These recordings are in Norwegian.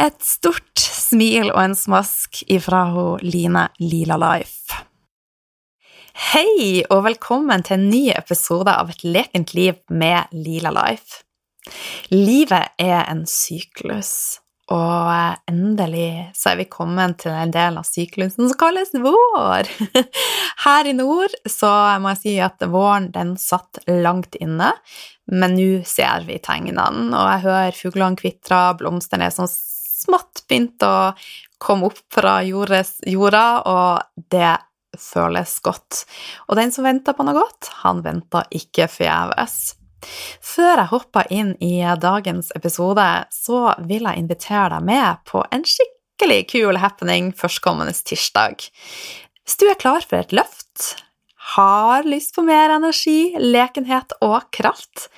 Et stort smil og en smask ifra ho Line Lila Life. Hei, og velkommen til en ny episode av Et lekent liv med Lila Life. Livet er en syklus, og endelig så er vi kommet til en del av syklusen som kalles vår. Her i nord så må jeg si at våren den satt langt inne, men nå ser vi tegnene, og jeg hører fuglene kvitre, blomstene er sånn smått begynt å komme opp fra jorda, og det føles godt. Og den som venter på noe godt, han venter ikke forgjeves. Før jeg hopper inn i dagens episode, så vil jeg invitere deg med på en skikkelig kul happening førstkommende tirsdag. Hvis du er klar for et løft, har lyst på mer energi, lekenhet og kraft,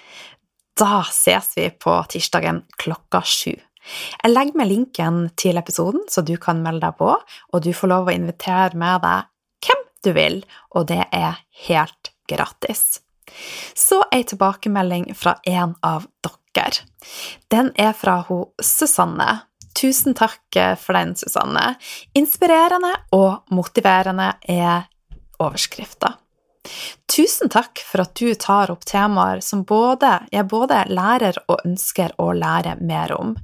da ses vi på tirsdagen klokka sju. Jeg legger med linken til episoden, så du kan melde deg på, og du får lov å invitere med deg hvem du vil, og det er helt gratis. Så ei tilbakemelding fra en av dere. Den er fra hun Susanne. Tusen takk for den, Susanne. Inspirerende og motiverende er overskrifta. Tusen takk for at du tar opp temaer som både, jeg både lærer og ønsker å lære mer om.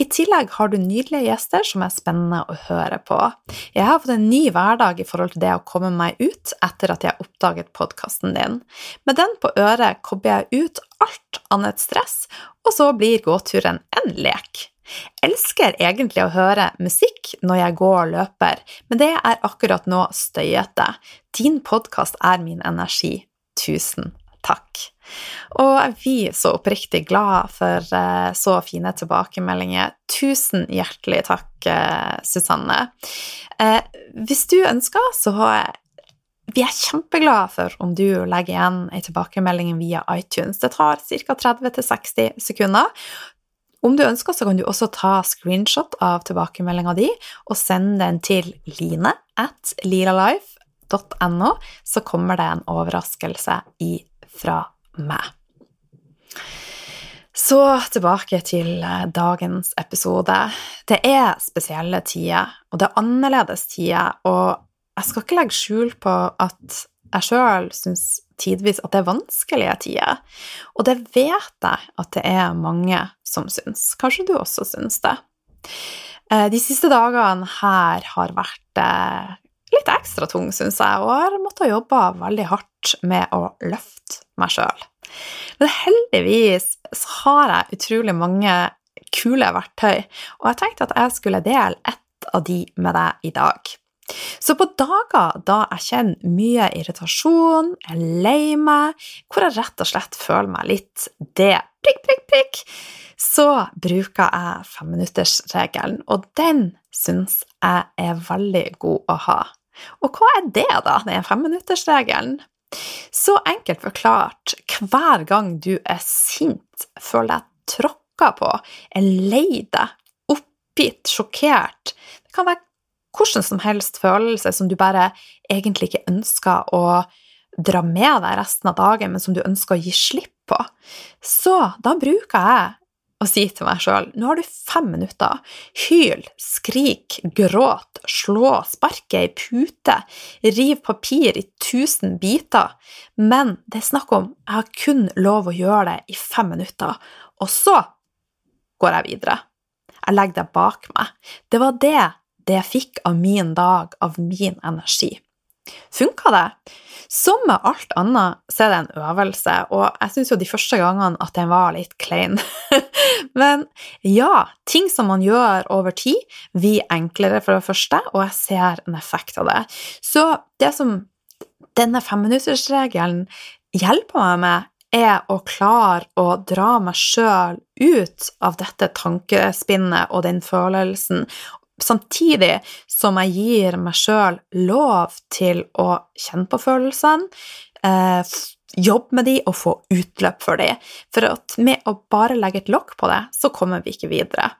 I tillegg har du nydelige gjester som er spennende å høre på. Jeg har fått en ny hverdag i forhold til det å komme meg ut etter at jeg oppdaget podkasten din. Med den på øret kobler jeg ut alt annet stress, og så blir gåturen en lek. Elsker egentlig å høre musikk når jeg går og løper, men det er akkurat nå støyete. Din podkast er min energi. Tusen takk. Og vi er så oppriktig glad for uh, så fine tilbakemeldinger. Tusen hjertelig takk, uh, Susanne. Uh, hvis du ønsker, så vi er kjempeglade for om du legger igjen en tilbakemelding via iTunes. Det tar ca. 30-60 sekunder. Om du ønsker, så kan du også ta screenshot av tilbakemeldinga di og sende den til line at lilalife.no, så kommer det en overraskelse fra meg. Så tilbake til eh, dagens episode. Det er spesielle tider, og det er annerledes tider, og jeg skal ikke legge skjul på at jeg sjøl syns tidvis at det er vanskelige tider. Og det vet jeg at det er mange som syns. Kanskje du også syns det. Eh, de siste dagene her har vært eh, litt ekstra tung, syns jeg, og har måttet jobbe veldig hardt med å løfte meg sjøl. Men heldigvis så har jeg utrolig mange kule verktøy, og jeg tenkte at jeg skulle dele ett av de med deg i dag. Så på dager da jeg kjenner mye irritasjon, er lei meg, hvor jeg rett og slett føler meg litt det prikk, prikk, prikk, så bruker jeg femminuttersregelen, og den syns jeg er veldig god å ha. Og hva er det, da, den femminuttersregelen? Så enkelt forklart, hver gang du er sint, føler deg tråkka på, er lei deg, oppgitt, sjokkert Det kan være hvordan som helst følelse som du bare egentlig ikke ønsker å dra med deg resten av dagen, men som du ønsker å gi slipp på, så da bruker jeg å si til meg sjøl nå har du fem minutter. Hyl, skrik, gråt, slå, sparke ei pute, riv papir i tusen biter. Men det er snakk om jeg har kun lov å gjøre det i fem minutter, og så går jeg videre. Jeg legger det bak meg. Det var det, det jeg fikk av min dag, av min energi. Funka det? Som med alt annet så er det en øvelse, og jeg syns jo de første gangene at den var litt klein. Men ja, ting som man gjør over tid, blir enklere for det første, og jeg ser en effekt av det. Så det som denne femminuttersregelen hjelper meg med, er å klare å dra meg sjøl ut av dette tankespinnet og den følelsen, samtidig som jeg gir meg sjøl lov til å kjenne på følelsene, eh, jobbe med de og få utløp for de. For med å bare legge et lokk på det, så kommer vi ikke videre.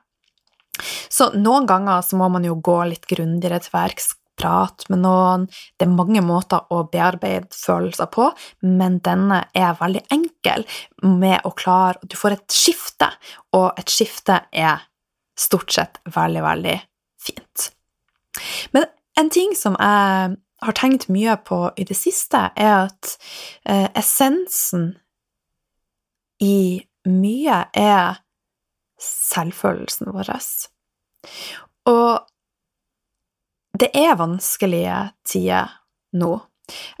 Så noen ganger så må man jo gå litt grundigere til verks, prate med noen Det er mange måter å bearbeide følelser på, men denne er veldig enkel med å klare Du får et skifte, og et skifte er stort sett veldig, veldig fint. Men en ting som jeg har tenkt mye på i det siste, er at eh, essensen i mye er selvfølelsen vår. Og det er vanskelige tider nå.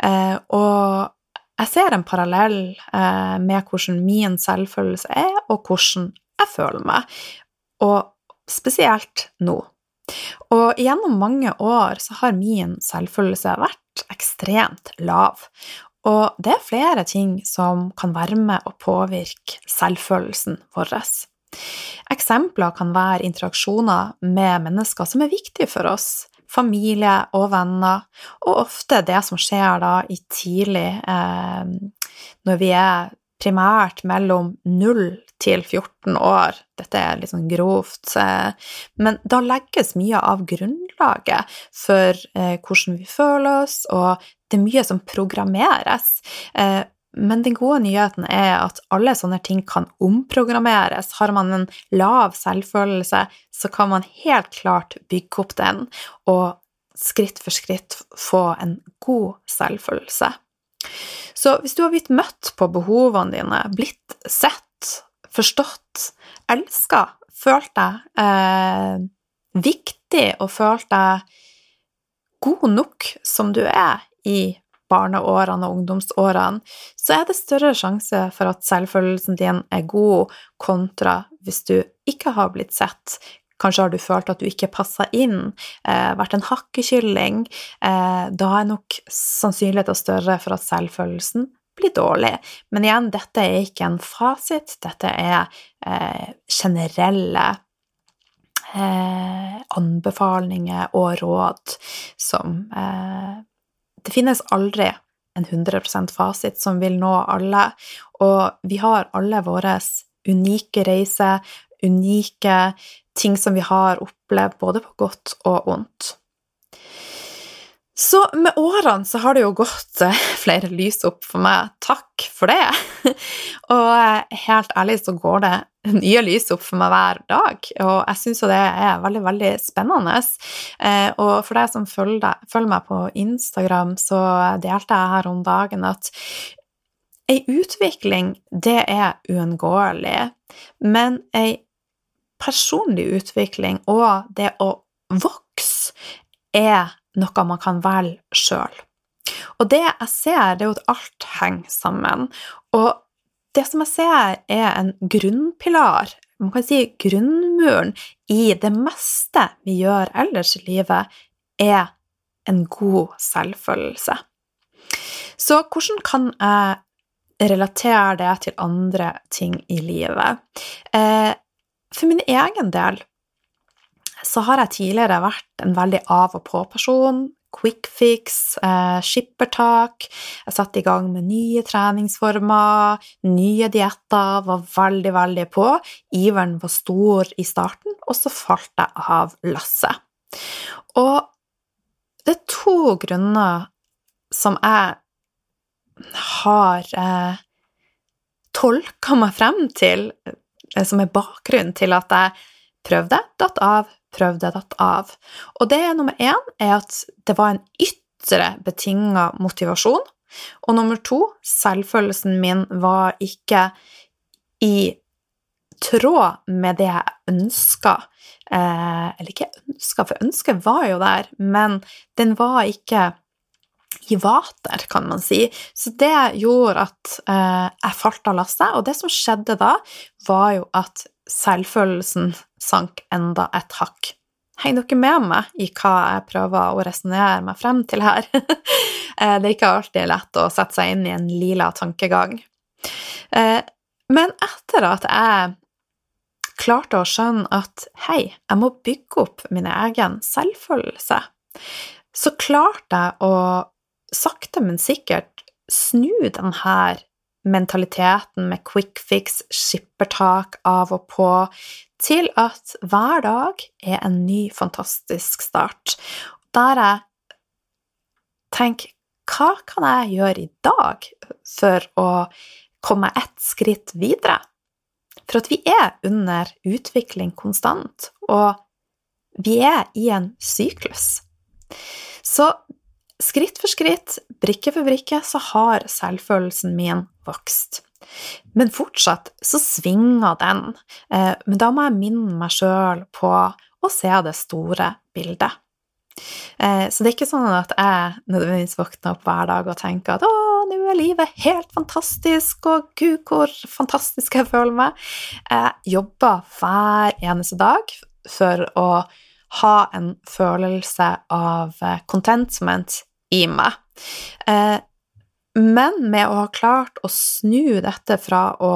Eh, og jeg ser en parallell eh, med hvordan min selvfølelse er, og hvordan jeg føler meg. Og spesielt nå. Og gjennom mange år så har min selvfølelse vært ekstremt lav. Og det er flere ting som kan være med å påvirke selvfølelsen vår. Eksempler kan være interaksjoner med mennesker som er viktige for oss, familie og venner, og ofte det som skjer da i tidlig eh, når vi er primært mellom 0 til 14 år. Dette er litt sånn grovt, men da legges mye av grunnlaget for eh, hvordan vi føler oss, og det er mye som programmeres. Eh, men den gode nyheten er at alle sånne ting kan omprogrammeres. Har man en lav selvfølelse, så kan man helt klart bygge opp den, og skritt for skritt få en god selvfølelse. Så hvis du har blitt møtt på behovene dine, blitt sett, forstått, elska, følt deg eh, viktig og følt deg god nok som du er i barneårene og ungdomsårene, så er det større sjanse for at selvfølelsen din er god, kontra hvis du ikke har blitt sett, Kanskje har du følt at du ikke passa inn, eh, vært en hakkekylling. Eh, da er nok sannsynligheten større for at selvfølelsen blir dårlig. Men igjen, dette er ikke en fasit, dette er eh, generelle anbefalinger og råd som Det finnes aldri en 100% fasit som vil nå alle, og vi har alle våre unike reiser, unike ting som vi har opplevd både på godt og vondt. Så med årene så har det jo gått eh, flere lys opp for meg. Takk for det. Og eh, helt ærlig så går det nye lys opp for meg hver dag, og jeg syns jo det er veldig, veldig spennende. Eh, og for deg som følger, meg på Instagram, så delte jeg her om dagen at ei utvikling, det er uunngåelig, men ei personlig utvikling og det å vokse er noe man kan velge sjøl. Og det jeg ser, det er jo at alt henger sammen. Og det som jeg ser, er en grunnpilar, man kan si grunnmuren, i det meste vi gjør ellers i livet, er en god selvfølelse. Så hvordan kan jeg relatere det til andre ting i livet? Eh, for min egen del så har jeg tidligere vært en veldig av og på-person. Quick fix, eh, skippertak. Jeg satte i gang med nye treningsformer, nye dietter, var veldig, veldig på. Iveren var stor i starten, og så falt jeg av lasset. Og det er to grunner som jeg har eh, tolka meg frem til som er bakgrunnen til at jeg prøvde, datt av, prøvde, datt av. Og det nummer én er at det var en ytre betinga motivasjon. Og nummer to, selvfølelsen min var ikke i tråd med det jeg ønska. Eh, eller ikke ønska, for ønsket var jo der, men den var ikke i vater, kan man si. Så det gjorde at eh, jeg falt av lasset, og det som skjedde da, var jo at selvfølelsen sank enda et hakk. Henger dere med meg i hva jeg prøver å resonnere meg frem til her? Eh, det er ikke alltid lett å sette seg inn i en lila tankegang. Eh, men etter at jeg klarte å skjønne at hei, jeg må bygge opp min egen selvfølelse, så klarte jeg å sakte, men sikkert snu denne mentaliteten med quick fix, skippertak av og på, til at hver dag er en ny, fantastisk start. Der jeg tenker hva kan jeg gjøre i dag for å komme ett skritt videre? For at vi er under utvikling konstant, og vi er i en syklus. Så Skritt for skritt, brikke for brikke, så har selvfølelsen min vokst. Men fortsatt så svinger den, eh, men da må jeg minne meg sjøl på å se det store bildet. Eh, så det er ikke sånn at jeg nødvendigvis våkner opp hver dag og tenker at 'å, nå er livet helt fantastisk', og 'gud, hvor fantastisk jeg føler meg'. Jeg jobber hver eneste dag for å ha en følelse av contentment i meg. Eh, men med å ha klart å snu dette fra å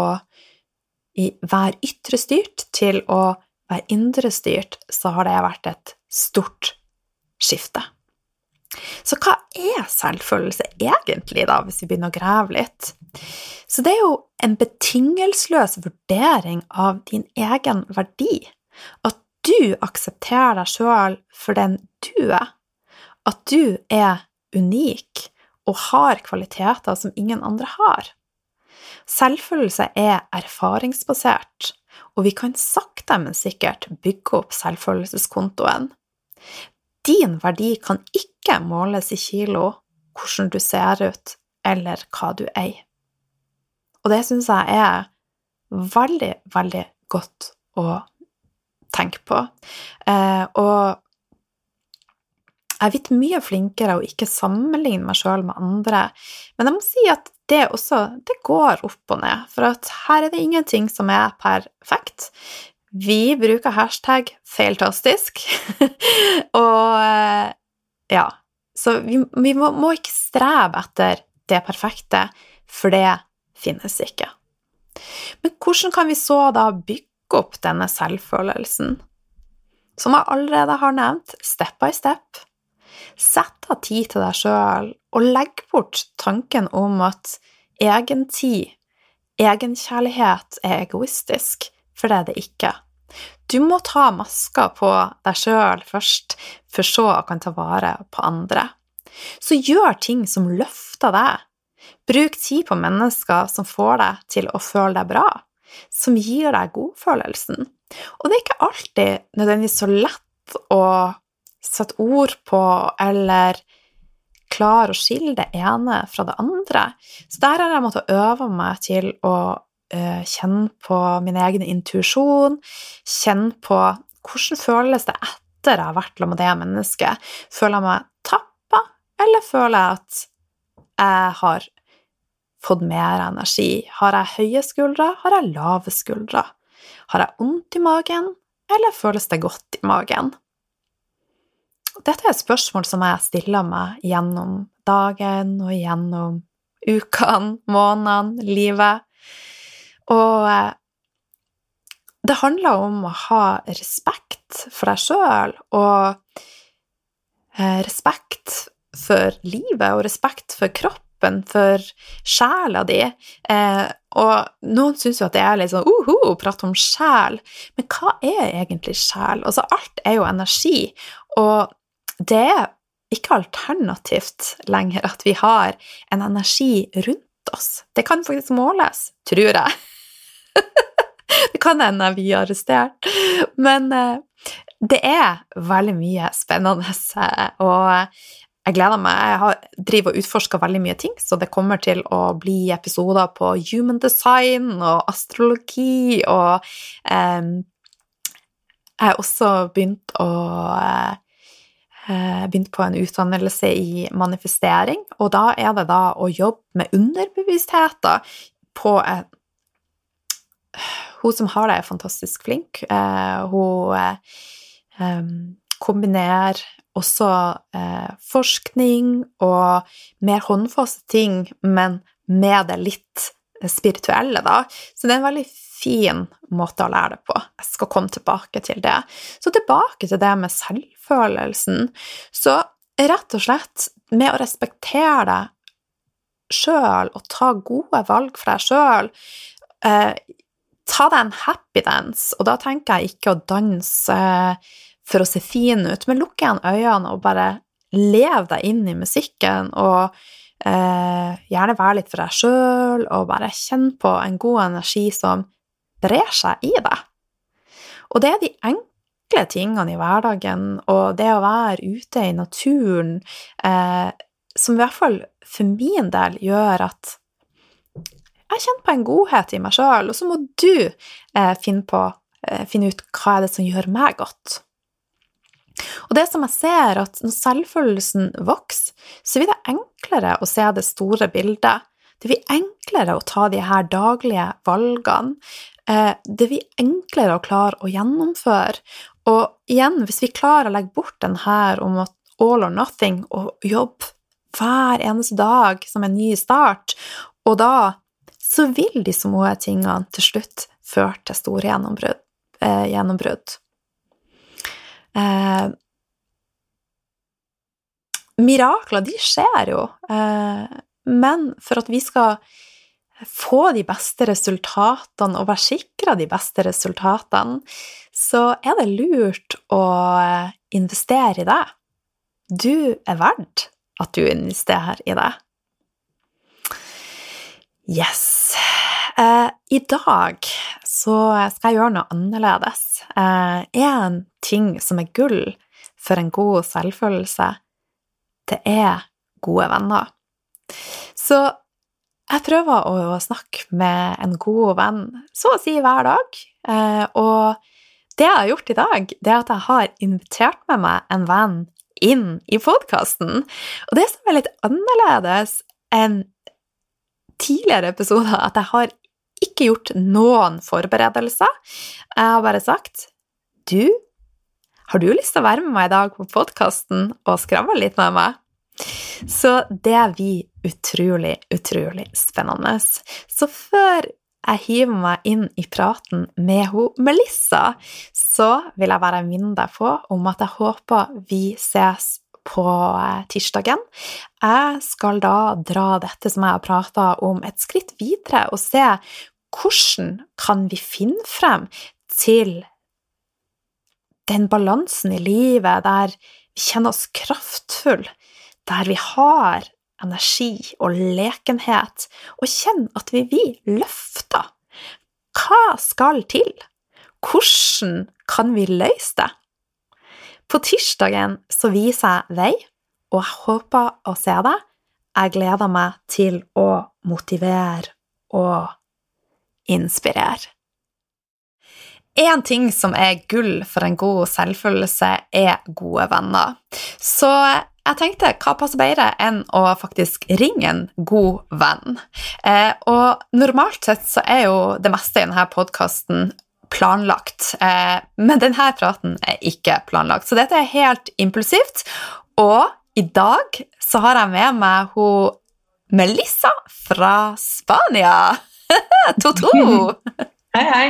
være ytre styrt til å være indre styrt, så har det vært et stort skifte. Så hva er selvfølelse egentlig, da, hvis vi begynner å grave litt? Så det er jo en betingelsesløs vurdering av din egen verdi. At du aksepterer deg sjøl for den du er. At du er unik og har kvaliteter som ingen andre har. Selvfølelse er erfaringsbasert, og vi kan sakte, men sikkert bygge opp selvfølelseskontoen. Din verdi kan ikke måles i kilo, hvordan du ser ut, eller hva du eier. Og det syns jeg er veldig, veldig godt å tenke på. Eh, og jeg er blitt mye flinkere å ikke sammenligne meg sjøl med andre, men jeg må si at det også det går opp og ned, for her er det ingenting som er perfekt. Vi bruker hashtag 'feiltastisk', og eh, ja Så vi, vi må, må, ikke strebe etter det perfekte, for det finnes ikke. Men hvordan kan vi så da bygge opp denne selvfølelsen? Som jeg allerede har nevnt, step by step, Sett av tid til deg sjøl, og legg bort tanken om at egentid, egenkjærlighet, er egoistisk, for det er det ikke. Du må ta maska på deg sjøl først, for så å kan ta vare på andre. Så gjør ting som løfter deg. Bruk tid på mennesker som får deg til å føle deg bra, som gir deg godfølelsen. Og det er ikke alltid nødvendigvis så lett å sette ord på eller klare å skille det ene fra det andre. Så der har jeg måttet øve meg til å uh, kjenne på min egen intuisjon, kjenne på hvordan føles det etter jeg har vært sammen med det mennesket. Føler jeg meg tappa, eller føler jeg at jeg har fått mer energi? Har jeg høye skuldre? Har jeg lave skuldre? Har jeg vondt i magen, eller føles det godt i magen? Dette er et spørsmål som jeg stiller meg gjennom dagen og gjennom ukene, månedene, livet. Og eh, det handler om å ha respekt for deg sjøl og eh, respekt for livet og respekt for kroppen, for sjela di. Eh, og noen syns jo at det er litt sånn uhu, uh, prate om sjel, men hva er egentlig sjel? Altså, alt er jo energi, og det er ikke alternativt lenger at vi har en energi rundt oss. Det kan faktisk måles, tror jeg. det kan hende vi er arrestert. Men eh, det er veldig mye spennende, og jeg gleder meg. Jeg har, driver og utforsker veldig mye ting, så det kommer til å bli episoder på human design og astrologi, og eh, jeg har også begynt å eh, begynt på en utdannelse i manifestering, og da er det da å jobbe med underbevisstheter på en Hun som har det, er fantastisk flink. Eh, hun eh, kombinerer også eh, forskning og mer håndfaste ting, men med det litt spirituelle, da. Så det er en veldig fin måte å lære det på. Jeg skal komme tilbake til det. Så tilbake til det med selvfølelsen. Så rett og slett med å respektere deg sjøl og ta gode valg for deg sjøl eh, Ta deg en happy dance, og da tenker jeg ikke å danse for å se fin ut, men lukk igjen øynene og bare lev deg inn i musikken, og eh, gjerne være litt for deg sjøl, og bare kjenn på en god energi som brer seg i deg. Og det er de enkle tingene i hverdagen, og det å være ute i naturen, eh, som i hvert fall for min del gjør at jeg kjenner på en godhet i meg sjøl, og så må du eh, finne, på, eh, finne ut hva er det som gjør meg godt. Og det som jeg ser, at når selvfølelsen vokser, så blir det enklere å se det store bildet. Det blir enklere å ta de her daglige valgene. Eh, det blir enklere å klare å gjennomføre. Og igjen, hvis vi klarer å legge bort den her om at all or nothing og jobbe hver eneste dag som en ny start, og da så vil de små tingene til slutt føre til store gjennombrudd. Eh, gjennombrudd. Eh, mirakler, de skjer jo, eh, men for at vi skal få de beste resultatene og være sikra de beste resultatene, så er det lurt å investere i deg. Du er verdt at du investerer i det. Yes. Eh, I dag så skal jeg gjøre noe annerledes. Eh, en ting som er gull for en god selvfølelse, det er gode venner. Så jeg prøver å snakke med en god venn så å si hver dag. Eh, og det jeg har gjort i dag, det er at jeg har invitert med meg en venn inn i podkasten. Og det som er litt annerledes enn tidligere episoder, at jeg har ikke gjort noen forberedelser. Jeg har bare sagt Du, har du lyst til å være med meg i dag på podkasten og skravle litt med meg? Så det blir utrolig, utrolig spennende. Så før jeg hiver meg inn i praten med ho Melissa, så vil jeg bare minne deg på om at jeg håper vi ses på eh, tirsdagen. Jeg skal da dra dette som jeg har prata om, et skritt videre og se hvordan kan vi finne frem til den balansen i livet der vi kjenner oss kraftfulle, der vi har energi og lekenhet, og kjenne at vi vi løfter. Hva skal til? Hvordan kan vi løse det? På tirsdagen så viser jeg vei, og jeg håper å se deg. Jeg gleder meg til å motivere og inspirere. Én ting som er gull for en god selvfølelse, er gode venner. Så jeg tenkte hva passer bedre enn å faktisk ringe en god venn? Eh, og normalt sett så er jo det meste i denne podkasten planlagt, eh, men denne praten er ikke planlagt. Så dette er helt impulsivt. Og i dag så har jeg med meg hun Melissa fra Spania. To-to! hei, hei.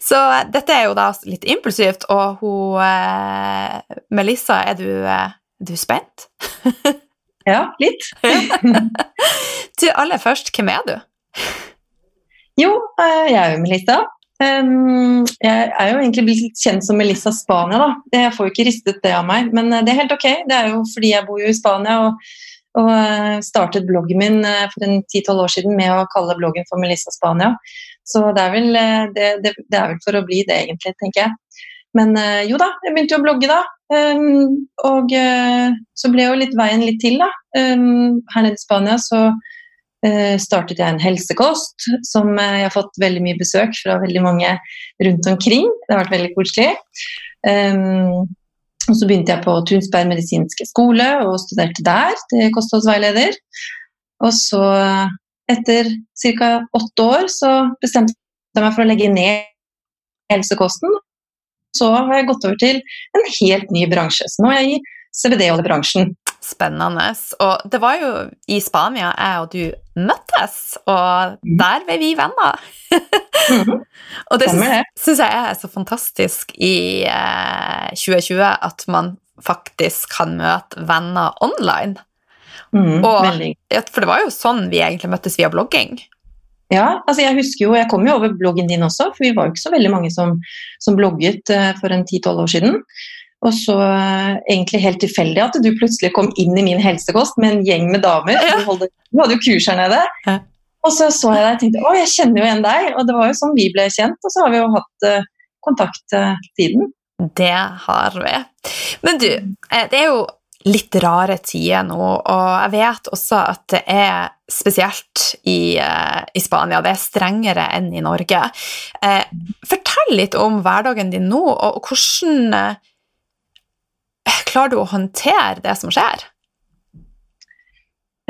Så dette er jo da litt impulsivt, og hun eh, Melissa, er du, eh, er du spent? ja, litt. du, aller først, hvem er du? Jo, eh, jeg er jo Melissa. Jeg er jo egentlig blitt kjent som Melissa Spania, da. Jeg får jo ikke ristet det av meg, men eh, det er helt ok. Det er jo fordi jeg bor jo i Spania og, og eh, startet bloggen min for en 10-12 år siden med å kalle bloggen for Melissa Spania. Så det er, vel, det, det, det er vel for å bli det, egentlig, tenker jeg. Men eh, jo da, jeg begynte jo å blogge da. Um, og uh, så ble jo litt veien litt til, da. Um, her nede i Spania så uh, startet jeg en helsekost som uh, jeg har fått veldig mye besøk fra veldig mange rundt omkring. Det har vært veldig koselig. Um, og så begynte jeg på Tunsberg medisinske skole og studerte der til kostholdsveileder. Og så, etter ca. åtte år, så bestemte jeg meg for å legge ned helsekosten. Så har jeg gått over til en helt ny bransje. Så nå er jeg i CBD-oljebransjen. Spennende. Og det var jo i Spania jeg og du møttes, og Mm. der ble vi venner. Mhm. og det syns jeg er så fantastisk i eh, 2020 at man faktisk kan møte venner online. Mm, Og- For det var jo sånn vi egentlig møttes via blogging. Ja, altså jeg husker jo, jeg kom jo over bloggen din også, for vi var jo ikke så veldig mange som, som blogget eh, for en 10-12 år siden. Og så eh, egentlig helt tilfeldig at du plutselig kom inn i min helsekost med en gjeng med damer. Du, holdt, du hadde jo kurs her nede. Og så så jeg deg og tenkte å, jeg kjenner jo igjen deg. Og det var jo sånn vi ble kjent, og så har vi jo hatt eh, kontakt siden. Det har vi. Men du, det er jo litt rare tider nå, og jeg vet også at det er spesielt i, eh, i Spania. Det er strengere enn i Norge. Eh, fortell litt om hverdagen din nå, og hvordan eh, klarer du å håndtere det som skjer?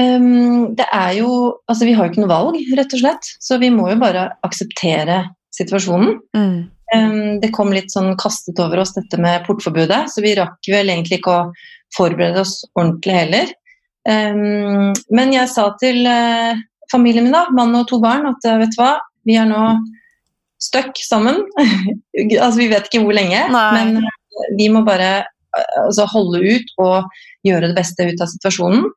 Um, det er jo Altså, vi har jo ikke noe valg, rett og slett. Så vi må jo bare akseptere situasjonen. Um, det kom litt sånn kastet over oss dette med portforbudet, så vi rakk vel egentlig ikke å forberede oss ordentlig heller. Men jeg sa til uh, familien min, da, mann og to barn, at uh, vet du hva, vi er nå stuck sammen. altså, vi vet ikke hvor lenge, Nei. men uh, vi må bare altså, holde ut og gjøre det beste ut av situasjonen.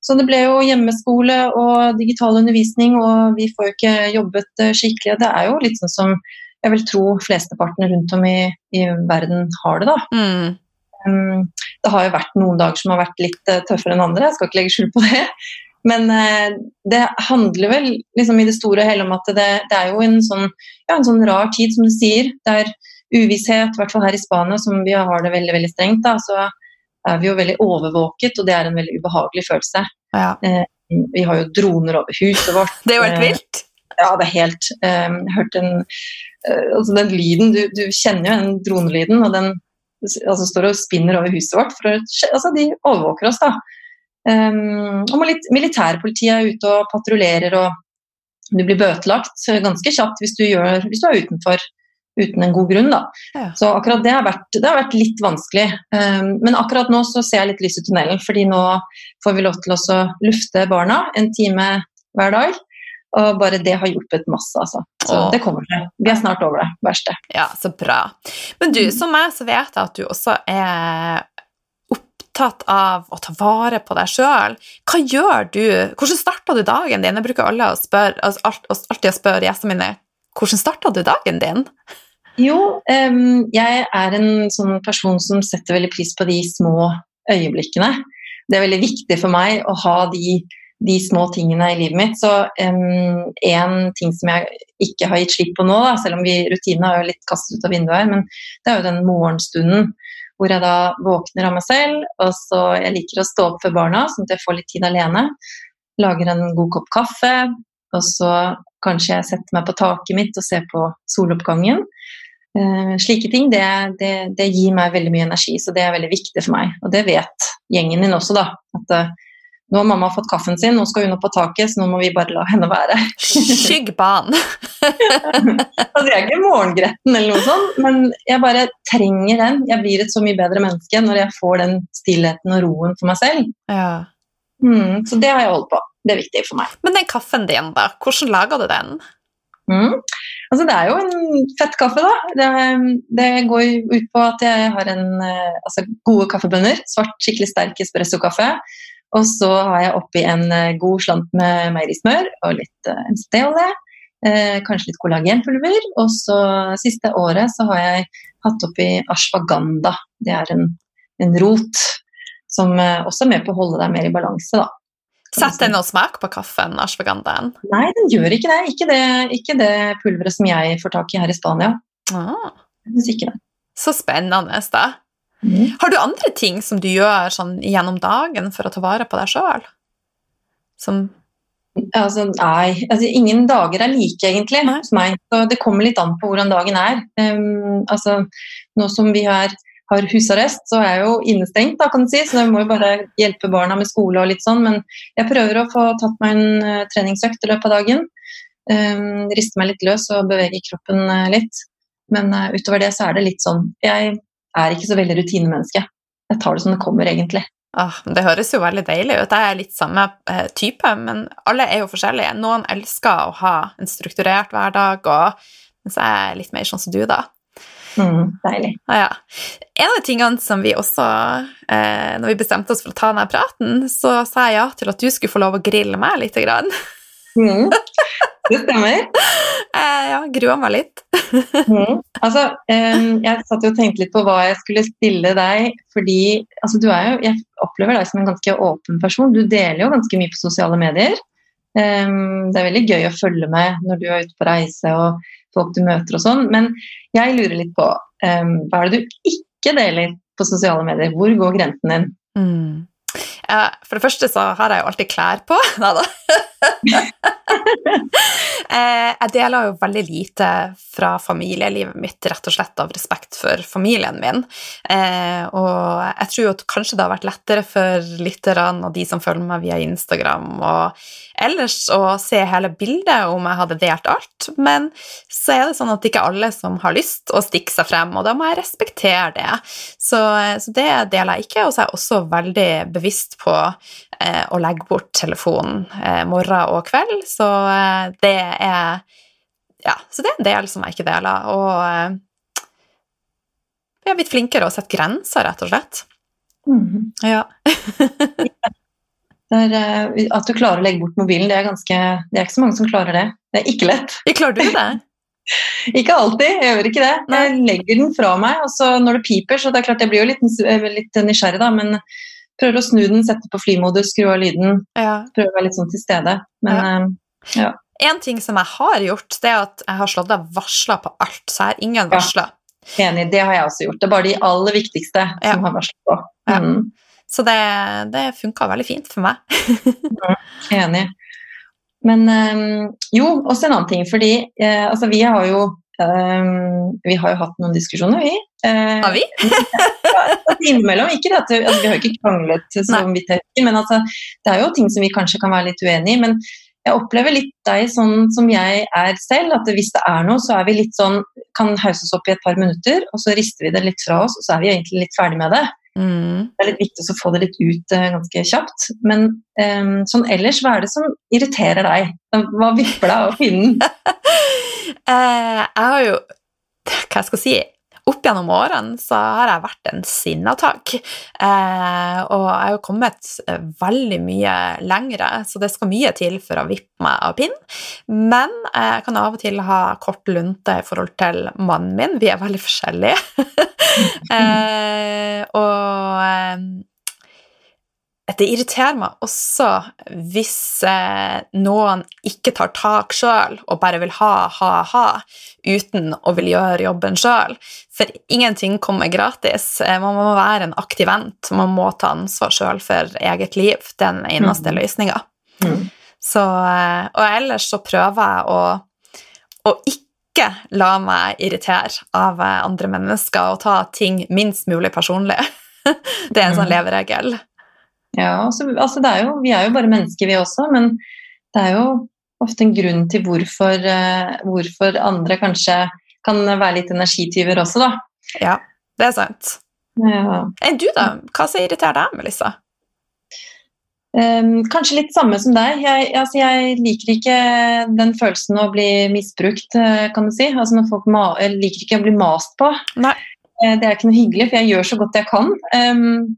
Så det ble jo hjemmeskole og digital undervisning, og vi får jo ikke jobbet skikkelig. Det er jo litt sånn som jeg vil tro flesteparten rundt om i, i verden har det, da. Mm. Um, det har jo vært noen dager som har vært litt uh, tøffere enn andre, jeg skal ikke legge skjul på det. Men uh, det handler vel liksom i det store og hele om at det, det er jo en sånn, ja, en sånn rar tid, som du sier. Det er uvisshet, i hvert fall her i Spania, som vi har det veldig veldig strengt. Da, så er vi jo veldig overvåket, og det er en veldig ubehagelig følelse. Ja. Vi har jo droner over huset vårt. Det er jo helt vilt. Ja, det er helt um, Hørt den uh, Altså den lyden Du, du kjenner jo den dronelyden, og den altså, står og spinner over huset vårt. For altså, de overvåker oss, da. Um, og milit militærpolitiet er ute og patruljerer, og du blir bøtelagt ganske kjapt hvis du, gjør, hvis du er utenfor uten en god grunn. Da. Ja. Så akkurat det har, vært, det har vært litt vanskelig. Um, men akkurat nå så ser jeg litt lys i tunnelen, fordi nå får vi lov til å lufte barna en time hver dag. Og bare det har hjulpet masse, altså. Så Åh. det kommer til. Vi er snart over det verste. Ja, så bra. Men du, som meg, så vet jeg at du også er opptatt av å ta vare på deg sjøl. Hva gjør du? Hvordan starta du dagen din? Jeg bruker alle å spørre, altså alltid å spørre gjestene mine hvordan starta du dagen din? Jo, um, jeg er en sånn person som setter veldig pris på de små øyeblikkene. Det er veldig viktig for meg å ha de, de små tingene i livet mitt. Så em, en ting som jeg ikke har gitt slipp på nå, da, selv om vi rutinene har jo litt kastet ut av vinduet her, men det er jo den morgenstunden hvor jeg da våkner av meg selv, og så jeg liker å stå opp for barna, sånn at jeg får litt tid alene. Lager en god kopp kaffe, og så kanskje jeg setter meg på taket mitt og ser på soloppgangen. Uh, slike ting det, det, det gir meg veldig mye energi, så det er veldig viktig for meg. Og det vet gjengen min også, da. At eh, nå har mamma fått kaffen sin, nå skal hun opp på taket, så nå må vi bare la henne være. Skyggban! Altså, jeg er ikke morgengretten eller noe sånt, men jeg bare trenger den. Jeg blir et så mye bedre menneske når jeg får den stillheten og roen for meg selv. Ja. Mm, så det har jeg holdt på. Det er viktig for meg. Men den kaffen din, da? Hvordan lager du den? Mm. Altså, det er jo en fett kaffe, da. Det, det går ut på at jeg har en, eh, altså, gode kaffebønner. Svart, skikkelig sterk espresso-kaffe. Og så har jeg oppi en eh, god slant med meierismør og litt uh, MCT-olje. Eh, kanskje litt kollagenpulver. Og så siste året så har jeg hatt oppi ashwaganda. Det er en, en rot som eh, også er med på å holde deg mer i balanse, da. Setter den noe smak på kaffen, ashwagandaen? Nei, den gjør ikke det. Ikke det, ikke det pulveret som jeg får tak i her i Spania. Ah, Jeg ikke det. så spennende, da. Mm. Har du andre ting som du gjør sånn gjennom dagen for å ta vare på deg sjøl? Som Altså, nei, altså, ingen dager er like, egentlig, Nei. hos meg. Så det kommer litt an på hvordan dagen er. Um, altså, nå som vi har, har husarrest, så er jeg jo innestengt, da, kan du si, så jeg må jo bare hjelpe barna med skole og litt sånn. Men jeg prøver å få tatt meg en uh, treningsøkt i løpet av dagen. Um, riste meg litt løs og bevege kroppen uh, litt. Men uh, utover det så er det litt sånn Jeg er ikke så veldig rutinemenneske. Jeg tar det som det kommer, egentlig. ah, Det høres jo veldig deilig ut. Jeg er litt samme eh, type, men alle er jo forskjellige. Noen elsker å ha en strukturert hverdag, og mens jeg er litt mer sånn som du, da. Mm, deilig. Ah, ja. En av de tingene som vi også, eh, når vi bestemte oss for å ta denne praten, så sa jeg ja til at du skulle få lov å grille meg litt. Grann. Mm, det stemmer. Eh, ja, grua meg litt. Mm. Altså, em, jeg satt og tenkte litt på hva jeg skulle stille deg, fordi altså, du er jo, jeg opplever deg som en ganske åpen person. Du deler jo ganske mye på sosiale medier. Em, det er veldig gøy å følge med når du er ute på reise og folk du møter og sånn, men jeg lurer litt på hva er det du ikke deler på sosiale medier? Hvor går grensen din? Mm. Eh, for det første så har jeg jo alltid klær på. Neida. Eh, jeg deler jo veldig lite fra familielivet mitt, rett og slett av respekt for familien min. Eh, og jeg tror at kanskje det har vært lettere for lytterne og de som følger meg via Instagram, og ellers å se hele bildet om jeg hadde delt alt, men så er det sånn at det ikke er alle som har lyst å stikke seg frem, og da må jeg respektere det. Så, så det deler jeg ikke, og så er jeg også veldig bevisst på eh, å legge bort telefonen eh, morgen og kveld, så eh, det er Ja, så det er en del som jeg ikke deler, og vi jeg er blitt flinkere å sette grenser, rett og slett. Mm. Ja. Det er, eh, at du klarer å legge bort mobilen, det er, ganske, det er ikke så mange som klarer det. Det er ikke lett. Klarer du det? Ikke alltid, jeg gjør ikke det. Jeg legger den fra meg, og så når det piper, så det er klart jeg blir jo litt, litt nysgjerrig, da, men prøver å snu den, sette på flymodus, skru av lyden, Ja. prøver å være litt sånn til stede. Men eh, En ting som jeg har gjort, det er at jeg har slått av varsler på alt, så jeg har ingen Ja. enig, det har jeg også gjort. Det er bare de aller viktigste Ja. som har varslet på. Ja. Mm, Så det, det funka veldig fint for meg. enig. Men øhm, jo, også en annen ting, fordi øh, altså vi har jo Um, vi har jo hatt noen diskusjoner, vi. Uh, Har vi? altså, innimellom. Ikke det at altså, Vi har ikke kranglet, som vidt jeg husker, men altså, det er jo ting som vi kanskje kan være litt uenig i. Men jeg opplever litt deg sånn som jeg er selv, at hvis det er noe, så er vi litt sånn Kan hauses opp i et par minutter, og så rister vi det litt fra oss, og så er vi egentlig litt ferdig med det. Mm. Det er litt viktig å få det litt ut uh, ganske kjapt. Men um, sånn ellers, hva er det som irriterer deg? Hva vipper deg av pinnen? uh, jeg har jo Hva skal jeg si Opp gjennom årene så har jeg vært en sinnatak. Eh, og jeg har jo kommet eh, veldig mye lengre, så det skal mye til for å vippe meg av pinnen. Men eh, jeg kan av og til ha kort lunte i forhold til mannen min. Vi er veldig forskjellige. eh, og eh, det irriterer meg også hvis eh, noen ikke tar tak sjøl og bare vil ha, ha, ha, uten å vil gjøre jobben sjøl. For ingenting kommer gratis. Eh, man må være en aktiv vent. Man må ta ansvar sjøl for eget liv. Det er den eneste mm. løsninga. Mm. Eh, og ellers så prøver jeg å, å ikke la meg irritere av andre mennesker og ta ting minst mulig personlig. Det er en sånn Mhm. leveregel. Ja, altså, altså det er jo, vi er jo bare mennesker, vi også, men det er jo ofte en grunn til hvorfor, eh, hvorfor andre kanskje kan være litt energityver også, da. Ja, det er sant. Ja. Enn du, da? Hva som irriterer deg, Melissa? Um, kanskje litt samme som deg. Jeg, altså, jeg liker ikke den følelsen å bli misbrukt, eh, kan du si. Altså, når folk liker ikke å bli mast på. Nei. Eh, det er ikke noe hyggelig, for jeg gjør så godt jeg kan. Ehm,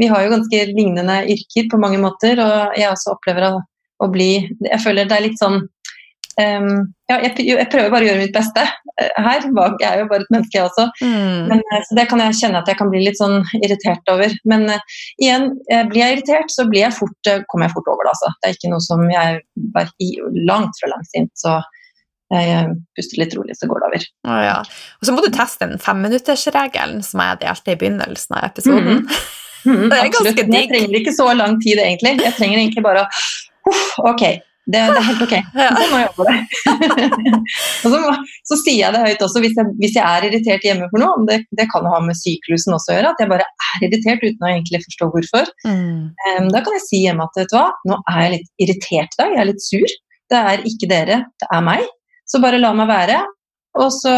vi har jo ganske lignende yrker på mange måter, og jeg også opplever å, å bli Jeg føler det er litt sånn Um, ja, jeg, jeg, prøver bare å gjøre mitt beste uh, her. Jeg er jo bare et menneske, jeg også. Mm. Men, uh, så det kan jeg kjenne at jeg kan bli litt sånn irritert over. Men uh, igjen, blir jeg irritert, så blir jeg fort, kommer jeg fort over det. Altså. Det er ikke noe som jeg er langt fra langsint. Så jeg puster litt rolig, så går det over. Å, ja. Og så må du teste den femminuttersregelen som jeg delte i begynnelsen av episoden. Mm. Mm, det er ganske digg. Jeg trenger ikke så lang tid, egentlig. Jeg trenger egentlig bare uff, Ok, det, det, er helt ok. Så må jeg jobbe det. og så, så, sier jeg det høyt også hvis jeg, hvis jeg er irritert hjemme for noe. Det, det kan ha med syklusen også å gjøre, at jeg bare er irritert uten å egentlig forstå hvorfor. Mm. Um, da kan jeg si hjemme at vet du hva, nå er jeg litt irritert i dag, jeg er litt sur. Det er ikke dere, det er meg. Så bare la meg være. Og så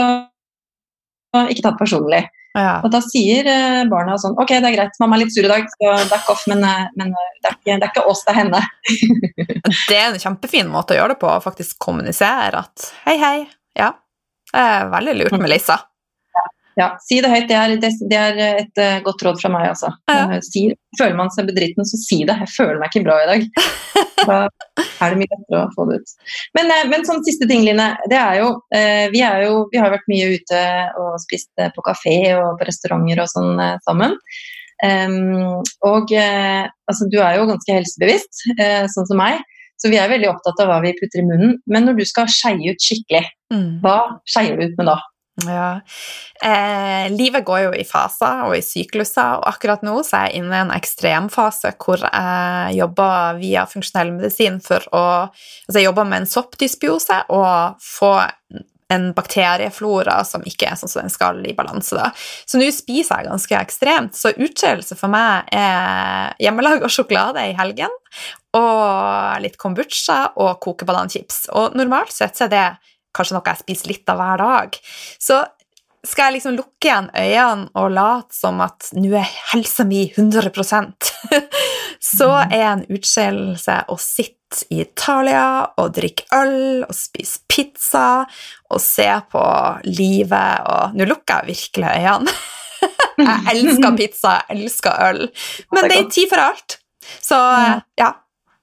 ikke tatt personlig. Ja. Og da sier eh, barna sånn Ok, det er greit, mamma er litt sur i dag, så back off, men, eh, men eh, det, er ikke, det, er ikke, oss, det er henne. det er en kjempefin måte å gjøre det på, å faktisk kommunisere at hei, hei, ja, det er veldig lurt med Lisa. Ja, si det høyt. Det er, det, er et uh, godt råd fra meg, altså. Ja. Si, føler man seg bedritten, så si det. Jeg føler meg ikke bra i dag. Da er det mye lettere å få det ut. Men, uh, men sånn siste ting, Line. Det er jo, vi, er jo vi har vært mye ute og spist på kafé og på restauranter og sånn sammen. Um, og altså, du er jo ganske helsebevisst, sånn som meg. Så vi er veldig opptatt av hva vi putter i munnen. Men når du skal skeie ut skikkelig, mm. hva skeier du ut med da? Ja. Eh, livet går jo i faser og i sykluser, og akkurat nå så er jeg inne i en ekstremfase hvor jeg jobber via funksjonell medisin for å Altså, jeg jobber med en soppdysbiose og få en bakterieflora som ikke er sånn som den skal, i balanse. da. Så nå spiser jeg ganske ekstremt, så utskeielse for meg er hjemmelag og sjokolade i helgen og litt kombucha og kokebananchips. Og normalt sett så er det kanskje noe jeg spiser litt av hver dag. Så skal jeg liksom lukke igjen øynene og late som at nå er helsa mi 100% så mhm. er en utskjellelse å sitte i Italia og drikke øl og spise pizza og se på livet og Nå lukker jeg virkelig øynene. jeg elsker pizza, jeg elsker øl, men det er tid for alt. Så ja.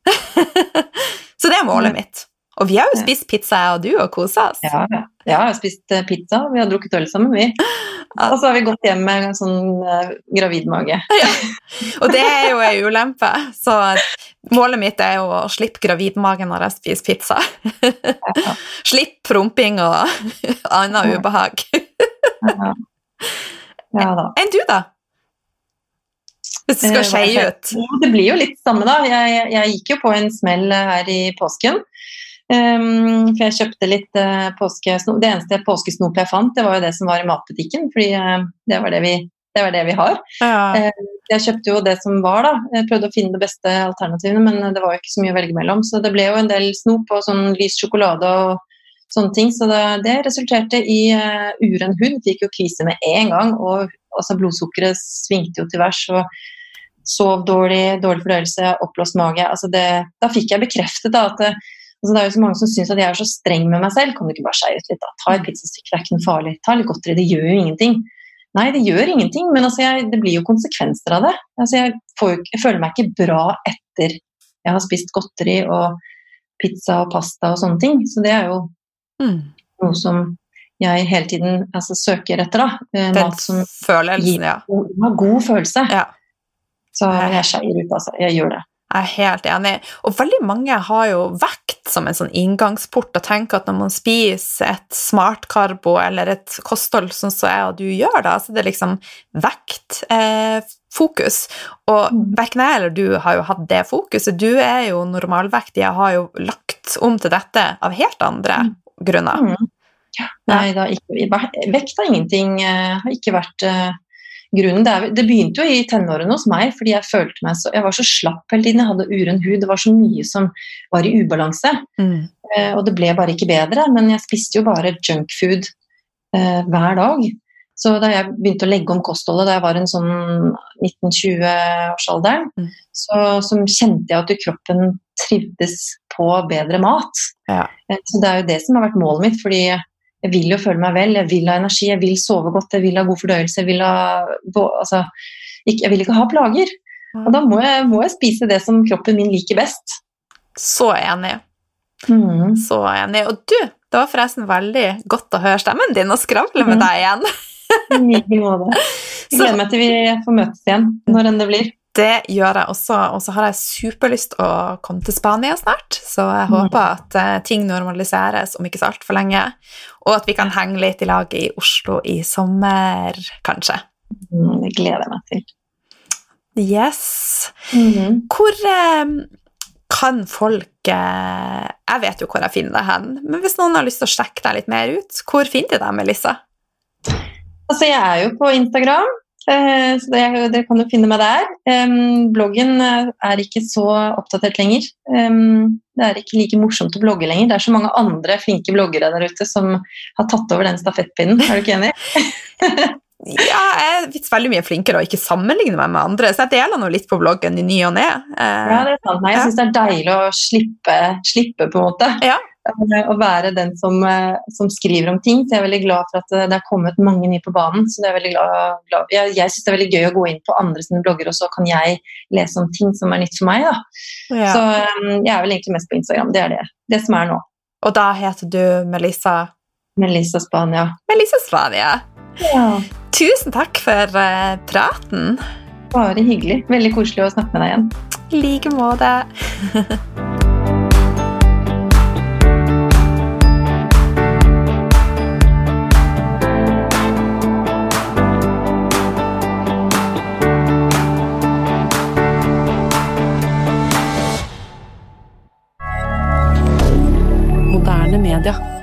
så det er målet mitt. Og vi har jo spist pizza, jeg og du, og kosa oss. Ja, ja, jeg har spist eh, pizza, vi har drukket øl sammen, vi. Og så har vi gått hjem med en sånn uh, gravidmage. Ja. Og det er jo ei ulempe, så målet mitt er jo å slippe gravidmagen når jeg spiser pizza. Ja. Slipp promping og annet ubehag. Ja. ja da. Enn du, da? Hvis du skal eh, skeie ut? Det blir jo litt samme, da. Jeg, jeg, gikk jo på en smell her i påsken. Um, for jeg kjøpte litt uh, påskesnop. Det eneste påskesnop jeg fant, det var jo det som var i matbutikken, fordi uh, det, var det, vi, det, var det, vi, har. Ja. Uh, jeg kjøpte jo det som var, da. Jeg prøvde å finne de beste alternativene, men det var jo ikke så mye å velge mellom. Så det ble jo en del snop og sånn lys sjokolade og sånne ting. Så det, det resulterte i uh, uren hud. Fikk jo kvise med en gang, og altså, blodsukkeret svingte jo til værs. og Sov dårlig, dårlig fordøyelse, oppblåst mage. Altså det, da fikk jeg bekreftet da, at Altså, det er jo så mange som syns at jeg er så streng med meg selv. Kan du ikke bare skeie ut litt, da? Ta et pizzastykke, det er ikke noe farlig. Ta litt godteri, det gjør jo ingenting. Nei, det gjør ingenting, men altså jeg, det blir jo konsekvenser av det. Altså jeg, får, jeg, føler meg ikke bra etter jeg har spist godteri og pizza og pasta og sånne ting. Så det er jo mm. noe som jeg hele tiden altså, søker etter. da. Eh, mat som følelsen, gir ja. god, god følelse. Ja. Så jeg skeier ut, altså. Jeg gjør det. Jeg er helt enig. Og veldig mange har jo vekt som en sånn inngangsport og tenker at når man spiser et smartkarbo eller et kosthold sånn som jeg og du gjør, da, så det er liksom vektfokus. Eh, og mm. verken jeg eller du har jo hatt det fokuset. Du er jo normalvektig, jeg har jo lagt om til dette av helt andre mm. grunner. Mm. Nei da, ikke, vekt har ingenting eh, Har ikke vært uh grunnen. Det, er, det, begynte jo i tenårene hos meg, fordi jeg følte meg så Jeg var så slapp hele tiden, jeg hadde uren hud, det var så mye som var i ubalanse. Mm. Eh, og det ble bare ikke bedre, men jeg spiste jo bare junkfood eh, hver dag. Så da jeg begynte å legge om kostholdet da jeg var en sånn 19-20-årsalderen, mm. så, så, kjente jeg at kroppen trivdes på bedre mat. Ja. Eh, så det er jo det som har vært målet mitt, fordi jeg vil jo føle meg vel, jeg vil ha energi, jeg vil sove godt, jeg vil ha god fordøyelse. Jeg vil, ha, altså, jeg vil ikke ha plager. Og da må jeg, må jeg, spise det som kroppen min liker best. Så enig. Mm. Så enig. Og du, det var forresten veldig godt å høre stemmen din og skravle med Mhm. deg igjen. I like måte. Gleder meg til vi får møtes igjen, når enn det blir. Det gjør jeg også, og så har jeg superlyst å komme til Spania snart. Så jeg Mm. håper at eh, ting normaliseres om ikke så altfor lenge, og at vi kan henge litt i lag i Oslo i sommer, kanskje. Mm, Det gleder jeg meg til. Yes. Mhm. Hvor eh, kan folk eh, Jeg vet jo hvor jeg finner deg hen, men hvis noen har lyst til å sjekke deg litt mer ut, hvor finner de deg, Melissa? Altså, jeg er jo på Instagram, så det, dere kan jo finne meg der. Bloggen eh, er ikke så oppdatert lenger. Det er ikke like morsomt å blogge lenger. Det er så mange andre flinke bloggere der ute som har tatt over den stafettpinnen. Er du ikke enig? Ja, jeg er blitt veldig mye flinkere og ikke sammenligne meg med andre, så jeg deler nå litt på bloggen i ny og ne. Eh, Ja, det er sant. Nei, jeg syns det er deilig å slippe, slippe på en måte. Ja. Eh, Å være den som, eh, som skriver om ting. Så jeg er veldig glad for at eh, det er kommet mange nye på banen. Så det er veldig glad, glad. Jeg, jeg syns det er veldig gøy å gå inn på andre sine blogger, og så kan jeg lese om ting som er nytt for meg. Da. ja. Så jeg er vel egentlig mest på Instagram. Det er det. Det som er nå. Og da heter du Melissa Melissa Spania. Melissa Svania. Ja. Tusen takk for praten. Bare hyggelig. Veldig koselig å snakke med deg igjen. I like måte. Canada.